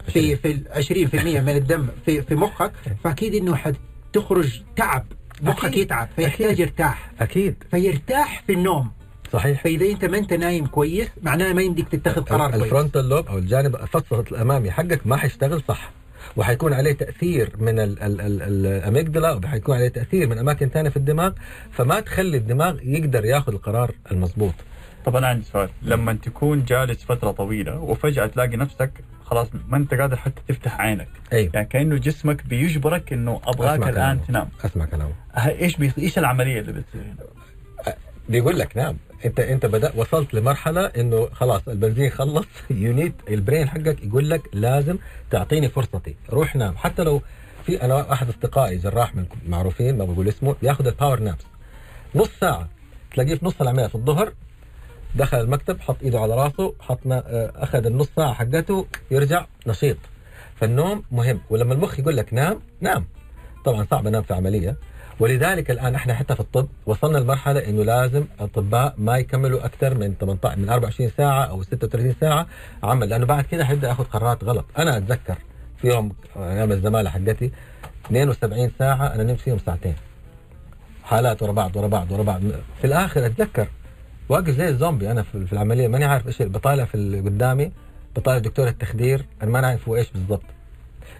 في في ال 20% من الدم في في مخك فأكيد إنه حتخرج تعب مخك. يتعب فيحتاج. يرتاح أكيد فيرتاح في النوم صحيح. فإذا أنت ما أنت نايم كويس معناه ما يمديك تتخذ قرار كويس. ال frontal lobe أو الجانب الفصل الأمامي حقك ما حيشتغل صح. وحيكون عليه تأثير من ال- ال- ال- ال amygdala وحيكون عليه تأثير من أماكن ثانية في الدماغ. فما تخلي الدماغ يقدر ياخذ القرار المضبوط. طب أنا عندي سؤال. لما تكون جالس فترة طويلة وفجأة تلاقي نفسك خلاص ما أنت قادر حتى تفتح عينك. أيوه يعني كأنه جسمك بيجبرك إنه أبغاك الآن. تنام. أسمع كلامه. إيش بي... إيش العملية اللي بتصير هنا؟ بيقول لك نعم انت انت بدأ وصلت لمرحلة انه خلاص البنزين خلص. unit ال brain حقك يقول لك لازم تعطيني فرصتي روح نام. حتى لو في أنا أحد أصدقائي جراح من معروفين ما بقول اسمه ياخذ ال power naps نص ساعة. تلاقيه في نص العملية في الظهر دخل المكتب حط إيده على راسه حط أخذ النص ساعة حقته يرجع نشيط. فالنوم مهم. ولما المخ يقول لك نام نام. طبعا صعب انام في عملية. ولذلك الآن إحنا حتى في الطب وصلنا لمرحلة إنه لازم الأطباء ما يكملوا أكثر من 18 من 24 ساعة أو 36 ساعة عمل. لأنه بعد كده حيبدأ ياخذ قرارات غلط. أنا أتذكر في يوم أيام الزمالة حقتي 72 ساعة أنا نمت فيهم ساعتين. حالات ورا بعض ورا بعض ورا بعض. في الآخر أتذكر واقف زي الزومبي أنا في العملية ماني عارف إيش بطالع في قدامي بطالع دكتور التخدير أنا ما عارف هو إيش بالضبط.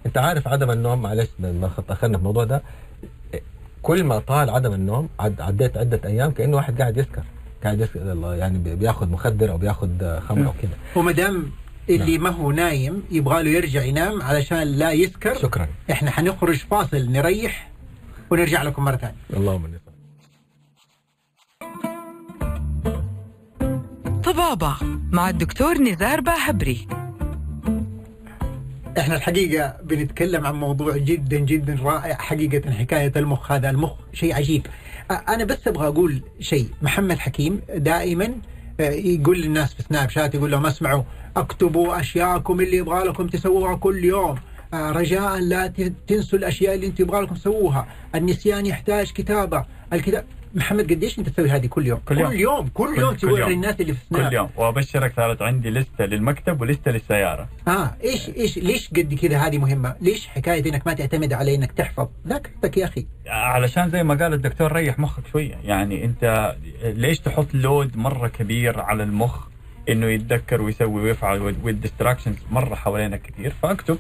أنت عارف عدم النوم معلش ما اخذنا في الموضوع ده. كل ما طال عدم النوم عد عديت عدة أيام كأنه واحد قاعد يسكر قاعد يسكر الله يعني بي- بياخذ مخدر أو بياخذ خمر أو كذا وما دام اللي ما هو نايم يبغى له يرجع ينام علشان لا يسكر شكرا. إحنا حنخرج فاصل نريح ونرجع لكم مرة ثانية. اللهم إني طبابة مع الدكتور نزار باهبري. إحنا الحقيقة بنتكلم عن موضوع جدا جدا رائع حقيقة حكاية المخ هذا المخ شيء عجيب. أنا بس أبغى أقول شيء. محمد حكيم دائما يقول للناس في سناب شات يقول لهم اسمعوا اكتبوا أشياءكم اللي يبغى لكم تسووها كل يوم. رجاء لا تنسوا الأشياء اللي انت يبغى لكم تسووها. النسيان يحتاج كتابة. الكتاب محمد قديش انت تسوي هذه كل يوم كل يوم. كل يوم كل, يوم كل story. الناس اللي في سناب كل يوم وأبشرك صارت عندي list ة للمكتب و list ة للسيارة آه إيش إيش ليش قد كذا هذه مهمة؟ ليش حكاية إنك ما تعتمد على إنك تحفظ؟ ذاكرتك يا أخي علشان زي ما قال الدكتور ريح مخك شوية يعني أنت ليش تحط load مرة كبير على المخ إنه يتذكر ويسوي ويفعل وال distractions مرة حوالينك كثير فاكتب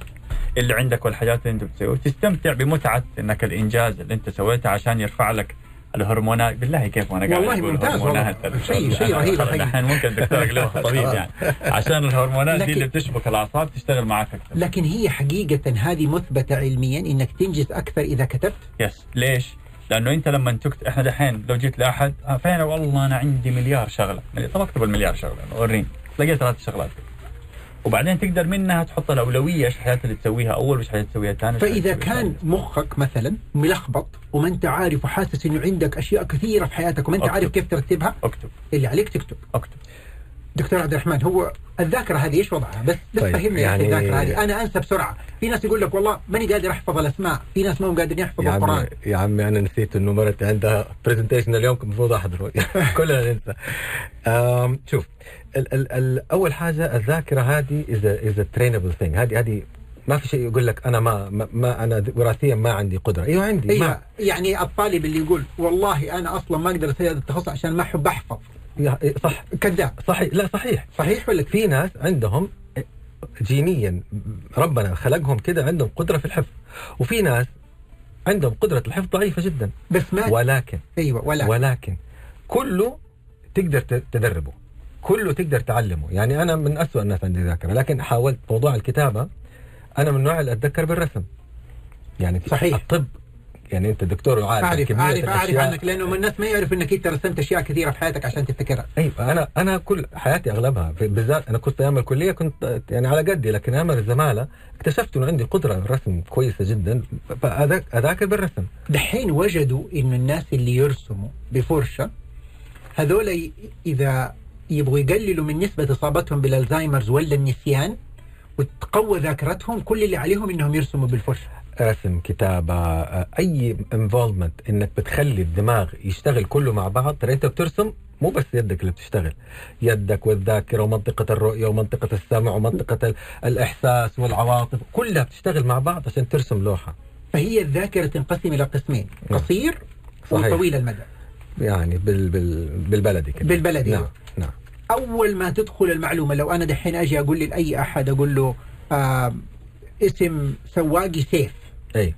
اللي عندك والحاجات اللي أنت بتسويها وتستمتع بمتعة إنك الإنجاز اللي أنت سويته عشان يرفع لك الهرمونات بالله كيف وأنا قاعد والله ممتاز والله. شيء- شيء رهيب. الحين ممكن الدكتور اقلبها طبيب يعني. عشان الهرمونات دي اللي بتشبك الأعصاب تشتغل معك أكثر. لكن هي حقيقة هذه مثبتة علميا إنك تنجز أكثر إذا كتبت؟ يس. ليش؟ لأنه أنت لما تكتب إحنا دحين لو جيت لأحد آه فين؟ والله أنا عندي مليار شغلة. طب أكتب المليار شغلة وريني لقيت ثلاث شغلات. وبعدين تقدر منها تحط الأولوية إيش الحاجات اللي تسويها أول وإيش الحاجات تسويها ثاني فإذا اللي كان مخك مثلا ملخبط وما أنت عارف وحاسس إنه عندك أشياء كثيرة في حياتك وما أنت أكتب. عارف كيف ترتبها. أكتب. اللي عليك تكتب. أكتب. دكتور عبد الرحمن هو الذاكرة هذه إيش وضعها؟ بس بس طيب، فهمني يعني الذاكرة هذه. أنا أنسى بسرعة. في ناس يقول لك والله ماني قادر أحفظ الأسماء. في ناس ما هم قادرين يحفظوا يا القرآن. عمي يا عمي أنا نسيت إنه مرتي عندها presentation اليوم المفروض أحضره. كلنا ننسى. شوف ال ال ال أول حاجة الذاكرة هذه is is trainable thing هذه هذه ما في شيء يقول لك أنا ما ما, أنا وراثيا ما عندي قدرة. أيوه عندي أيوه ما. يعني الطالب اللي يقول والله أنا أصلا ما أقدر أسوي هذا التخصص عشان ما أحب أحفظ. يا- صح. كذاب. صحيح لا صحيح. صحيح ولا؟ في ناس عندهم جينيا ربنا خلقهم كده عندهم قدرة في الحفظ وفي ناس عندهم قدرة الحفظ ضعيفة جدا. بس ما ولكن أيوه ولا ولكن كله تقدر تدربه. كله تقدر تعلمه يعني أنا من أسوأ الناس عندي ذاكرة لكن حاولت موضوع الكتابة أنا من النوع اللي أتذكر بالرسم يعني صحيح. الطب يعني أنت دكتور وعارف أعرف كمية أعرف أعرف. عنك لأنه من الناس ما يعرف إنك أنت رسمت أشياء كثيرة في حياتك عشان تفتكرها أيوه أنا أنا كل حياتي أغلبها بالذات أنا كنت أيام الكلية كنت يعني على قدي لكن أيام الزمالة اكتشفت إنه عندي قدرة الرسم كويسة جدا فاذاكر بالرسم دحين وجدوا انه الناس اللي يرسموا بفرشة هذول إذا يبغوا يقللوا من نسبة إصابتهم بالألزهايمرز ولا النسيان وتقوى ذاكرتهم كل اللي عليهم إنهم يرسموا بالفرشة رسم كتابة آه، أي انفولمنت إنك بتخلي الدماغ يشتغل كله مع بعض ترى أنت بترسم مو بس يدك اللي بتشتغل يدك والذاكرة ومنطقة الرؤية ومنطقة السمع ومنطقة ال- الإحساس والعواطف كلها بتشتغل مع بعض عشان ترسم لوحة فهي الذاكرة تنقسم إلى قسمين نعم. قصير صحيح. وطويل المدى يعني بال بال بالبلدي كده بالبلدي. نعم أول ما تدخل المعلومة لو أنا دحين أجي أقول لأي أحد أقول له آه اسم سواقي سيف. أي.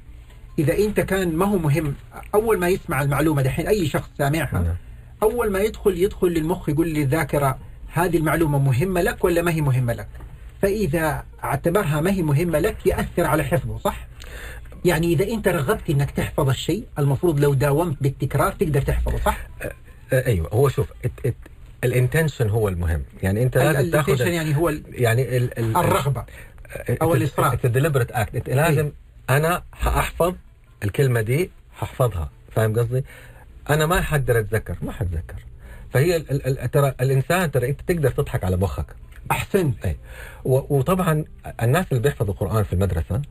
إذا أنت كان ما هو مهم أول ما يسمع المعلومة دحين أي شخص سامعها نعم. أول ما يدخل يدخل للمخ يقول للذاكرة هذه المعلومة مهمة لك ولا ما هي مهمة لك؟ فإذا اعتبرها ما هي مهمة لك يأثر على حفظه صح؟ يعني إذا أنت رغبت إنك تحفظ الشيء المفروض لو داومت بالتكرار تقدر تحفظه صح؟ أيوه هو شوف ال intention هو المهم. يعني أنت لازم تاخذ يعني هو ال- يعني ال ال الرغبة أو الإصرار. deliberate act لازم أنا حأحفظ الكلمة دي ححفظها. فاهم قصدي؟ أنا ما حقدر أتذكر ما حتذكر. فهي ترى الإنسان ترى أنت تقدر تضحك على مخك. أحسنت. اي و- وطبعا الناس اللي بيحفظوا القران في المدرسة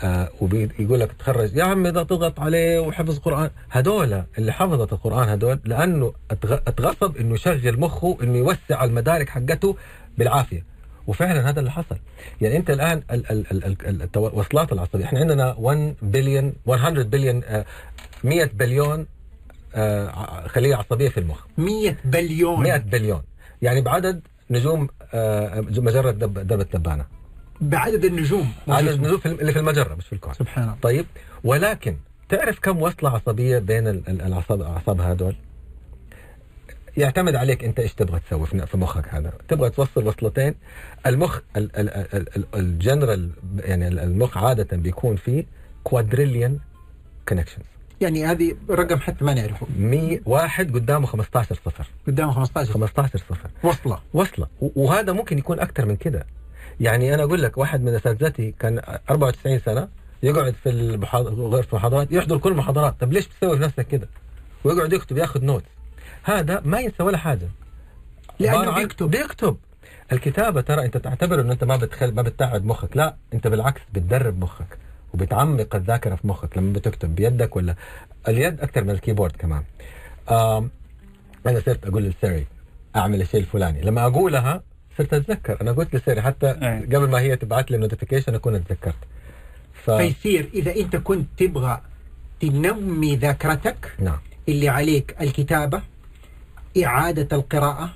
آه وبيقول لك تخرج يا عمي إذا تضغط عليه وحفظ قرآن. هذول اللي حفظت القرآن هذول لأنه أتغ- أتغصب إنه يشغل مخه إنه يوسع المدارك حقته بالعافية. وفعلا هذا اللي حصل. يعني أنت الآن ال ال ال ال الوصلات العصبيه إحنا عندنا 1 بليون 100 بليون آه 100 بليون آه خلية عصبية في المخ. 100 بليون. 100 بليون. يعني بعدد نجوم آه مجرة درب درب التبانة بعدد النجوم. عدد النجوم اللي في المجرة مش في الكون. سبحان الله. طيب ولكن تعرف كم وصلة عصبية بين ال- ال- الاعصاب الأعصاب هذول؟ يعتمد عليك أنت إيش تبغى تسوي في مخك هذا. تبغى توصل وصلتين المخ ال- ال- ال- ال- الجنرال يعني ال- المخ عادة بيكون فيه quadrillion connections يعني هذه رقم حتى ما نعرفه. 100 واحد قدامه 15 صفر. قدامه 15 15 صفر. وصلة. وصلة. وهذا ممكن يكون أكثر من كده. يعني أنا أقول لك واحد من أساتذتي كان 94 سنة يقعد في غرفة المحاضرات يحضر كل المحاضرات. طب ليش بتسوي في نفسك كده؟ ويقعد يكتب ياخذ note هذا ما ينسى ولا حاجة. عن- بيكتب. بيكتب. الكتابة ترى أنت تعتبر إنه أنت ما بتخل ما بتتعب مخك. لا أنت بالعكس بتدرب مخك وبتعمق الذاكرة في مخك لما بتكتب بيدك ولا اليد أكثر من ال keyboard كمان. أنا صرت أقول لسيري أعمل الشيء الفلاني. لما أقولها صرت اتذكر أنا قلت لسيري حتى أي. قبل ما هي تبعت لي notification أكون اتذكرت. ف... فيصير إذا أنت كنت تبغى تنمي ذاكرتك نعم. اللي عليك الكتابة إعادة القراءة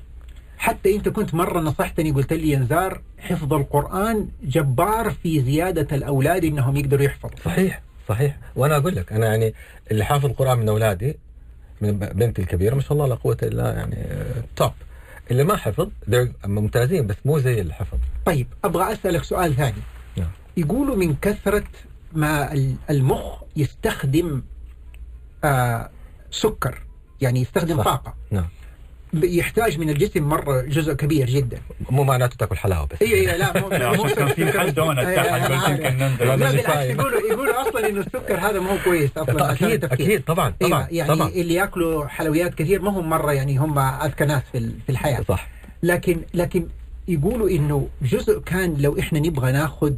حتى أنت كنت مرة نصحتني قلت لي يا نزار حفظ القرآن جبار في زيادة الأولاد إنهم يقدروا يحفظوا. صحيح صحيح. وأنا أقول لك أنا يعني اللي حافظ القرآن من أولادي من بنتي الكبيرة ما شاء الله لا قوة إلا يعني top اللي ما حفظ ممتازين بس مو زي اللي حفظ طيب أبغى أسألك سؤال ثاني نعم. يقولوا من كثرة ما ال- المخ يستخدم آه سكر يعني يستخدم صح. طاقة نعم يحتاج من الجسم مرة جزء كبير جدا مو معناته تاكل حلاوة بس اي اي لا مو لا، عشان كان في حد دونت إيه،. يمكن ننزل. لا بالعكس. يقولوا يقولوا أصلا إنه السكر هذا ما هو كويس أصلا أكيد. أكيد طبعا طبعا يعني طبعا اللي يأكلوا حلويات كثير ما هم مرة يعني هم أذكى ناس في ال- في الحياة صح لكن لكن يقولوا إنه جزء كان لو إحنا نبغى ناخذ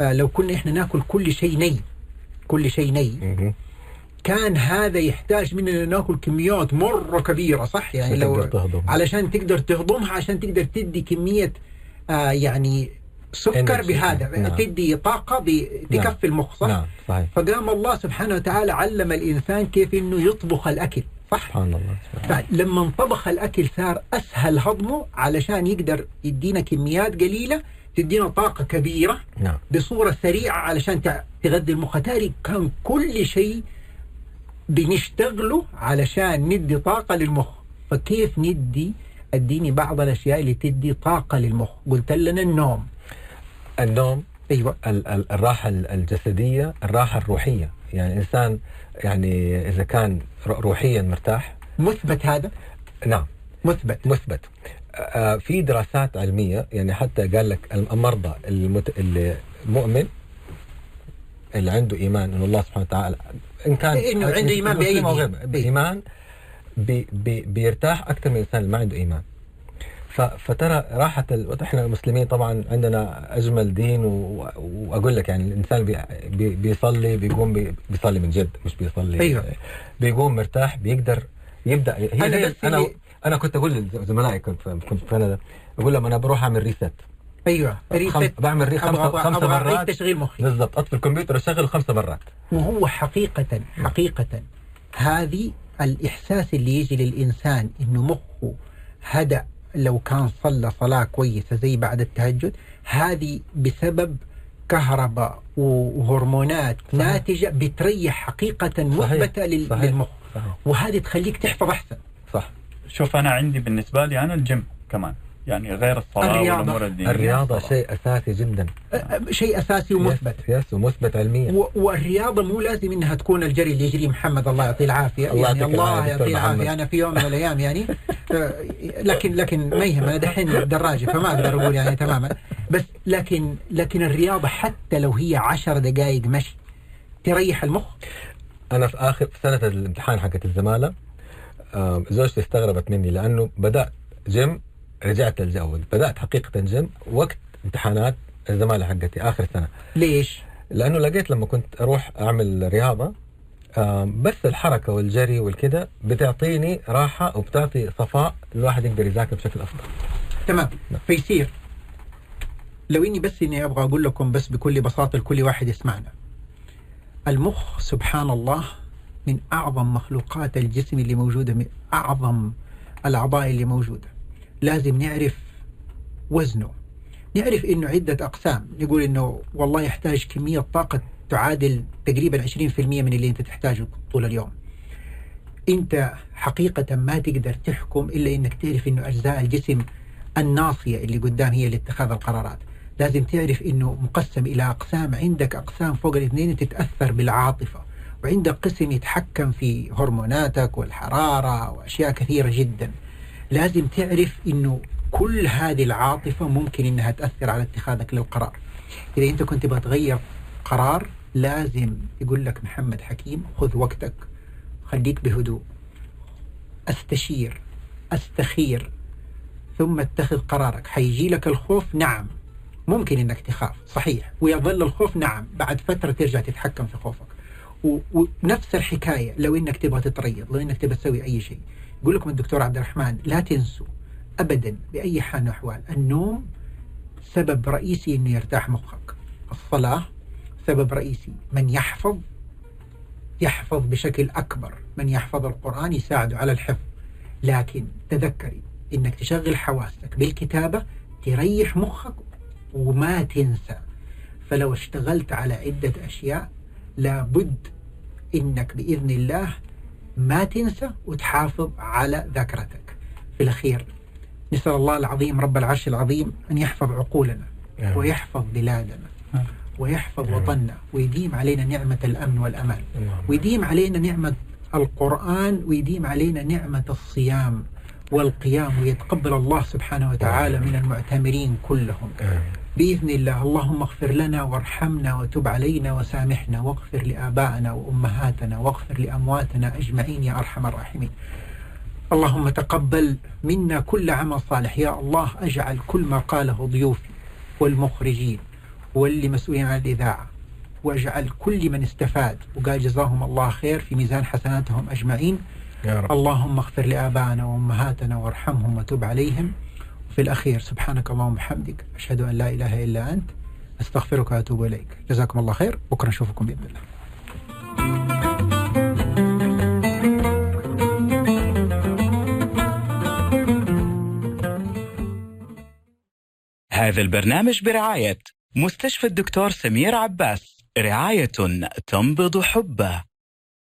آه، لو كنا إحنا ناكل كل شيء ني كل شيء ني. كان هذا يحتاج مننا ناكل كميات مرة كبيرة صح يعني لو تهضم. علشان تقدر تهضمها عشان تقدر تدي كمية آه يعني سكر. بهذا نعم. تدي طاقة ب- نعم. تكفي المخ صح؟ نعم صحيح فقام الله سبحانه وتعالى علم الإنسان كيف إنه يطبخ الأكل صح؟ سبحان الله سبحان فلما انطبخ الأكل صار أسهل هضمه علشان يقدر يدينا كميات قليلة تدينا طاقة كبيرة نعم بصورة سريعة علشان تغذي المخ تاري كان كل شيء بنشتغله علشان ندي طاقة للمخ. فكيف ندي؟ اديني بعض الأشياء اللي تدي طاقة للمخ. قلت لنا النوم. النوم أيوه. ال- ال- الراحة ال- الجسدية الراحة الروحية. يعني الإنسان يعني إذا كان روحيا مرتاح. مثبت هذا؟ نعم. مثبت. مثبت. آه، في دراسات علمية يعني حتى قال لك المرضى المت... اللي المؤمن اللي عنده إيمان إنه الله سبحانه وتعالى إن كان إنه عنده إيمان مسلم بأي أو غير دين. بإيمان بي بي بيرتاح. أكثر من الإنسان اللي ما عنده إيمان. ف- فترى راحة ال... إحنا المسلمين طبعا عندنا أجمل دين و... وأقول لك يعني الإنسان بي... بي... بيصلي بيقوم بي... بيصلي من جد مش بيصلي. أيوه. بيقوم مرتاح بيقدر يبدأ. هي أنا أنا أنا كنت أقول لزملائي كنت في كنت في كندا أقول لهم أنا بروح أعمل reset أيوه. reset بعمل re خمسة, أبغى- خمسة أبغى مرات. تشغيل مخي. بالضبط. اطفي الكمبيوتر اشغله خمسة مرات. وهو حقيقة حقيقة. هذه الإحساس اللي يجي للإنسان إنه مخه هدأ لو كان صلى صلاة كويسة زي بعد التهجد هذه بسبب كهرباء وهرمونات صحيح. ناتجة بتريح حقيقة مثبتة لل- صحيح. للمخ. صحيح. وهذه تخليك تحفظ أحسن. صح. شوف أنا عندي بالنسبة لي أنا الجيم كمان. يعني غير الصلاه الرياضة. والامور الدينيه الرياضة الصلاة. شيء أساسي جدا. أ- أ- شيء أساسي ومثبت. يس, ومثبت علميا. و- والرياضة مو لازم إنها تكون الجري اللي يجري محمد الله يعطيه العافية. الله يعني الله العافية يعطيه العافية. محمد. أنا في يوم من الأيام يعني آه، لكن لكن ما يهم أنا دحين دراجة فما أقدر أقول يعني تماما. بس لكن لكن الرياضة حتى لو هي عشر دقائق مشي تريح المخ. أنا في آخر في سنة الامتحان حقت الزمالة آم، زوجتي استغربت مني لأنه بدأت جيم رجعت للجو بدأت حقيقة جيم وقت امتحانات الزمالة حقتي آخر سنة. ليش؟ لأنه لقيت لما كنت أروح أعمل رياضة بس الحركة والجري والكذا بتعطيني راحة وبتعطي صفاء الواحد يقدر يذاكر بشكل أفضل. تمام. فيصير لو إني بس إني أبغى أقول لكم بس بكل بساطة لكل واحد يسمعنا. المخ سبحان الله من أعظم مخلوقات الجسم اللي موجودة من أعظم الأعضاء اللي موجودة. لازم نعرف وزنه. نعرف إنه عدة أقسام. نقول إنه والله يحتاج كمية طاقة تعادل تقريبا 20% من اللي أنت تحتاجه طول اليوم. أنت حقيقة ما تقدر تحكم إلا إنك تعرف إنه أجزاء الجسم الناصية اللي قدام هي اللي اتخاذ القرارات. لازم تعرف إنه مقسم إلى أقسام. عندك أقسام فوق الاثنين تتأثر بالعاطفة وعندك قسم يتحكم في هرموناتك والحرارة وأشياء كثيرة جدا. لازم تعرف إنه كل هذه العاطفة ممكن إنها تأثر على اتخاذك للقرار. إذا أنت كنت تبغى تغير قرار لازم يقول لك محمد حكيم خذ وقتك خليك بهدوء. أستشير أستخير ثم اتخذ قرارك. حيجي لك الخوف نعم. ممكن إنك تخاف صحيح. ويظل الخوف نعم. بعد فترة ترجع تتحكم في خوفك. ونفس الحكاية لو إنك تبغى تتريض لو إنك تبغى تسوي أي شيء. يقول لكم الدكتور عبد الرحمن لا تنسوا ابدا بأي حال من الأحوال النوم سبب رئيسي إنه يرتاح مخك. الصلاة سبب رئيسي من يحفظ يحفظ بشكل أكبر من يحفظ القرآن يساعده على الحفظ. لكن تذكري إنك تشغل حواسك بالكتابة تريح مخك وما تنسى. فلو اشتغلت على عدة أشياء لابد إنك بإذن الله ما تنسى وتحافظ على ذاكرتك في الأخير نسأل الله العظيم رب العرش العظيم أن يحفظ عقولنا. ويحفظ بلادنا ويحفظ. وطننا ويديم علينا نعمة الأمن والأمان. ويديم علينا نعمة القرآن ويديم علينا نعمة الصيام والقيام ويتقبل الله سبحانه وتعالى من المعتمرين كلهم بإذن الله. اللهم اغفر لنا وارحمنا وتب علينا وسامحنا واغفر لآبائنا وأمهاتنا واغفر لأمواتنا أجمعين يا أرحم الراحمين. اللهم تقبل منا كل عمل صالح. يا الله أجعل كل ما قاله ضيوفي والمخرجين واللي مسؤولين عن الإذاعة. وأجعل كل من استفاد. وقال جزاهم الله خير في ميزان حسناتهم أجمعين. يا رب. اللهم اغفر لآبائنا وأمهاتنا وارحمهم وتب عليهم. وفي الأخير. سبحانك اللهم وبحمدك. أشهد أن لا إله إلا أنت. أستغفرك وأتوب إليك. جزاكم الله خير. بكرة نشوفكم بإذن الله. هذا البرنامج برعاية مستشفى الدكتور سمير عباس. رعاية تنبض حبه.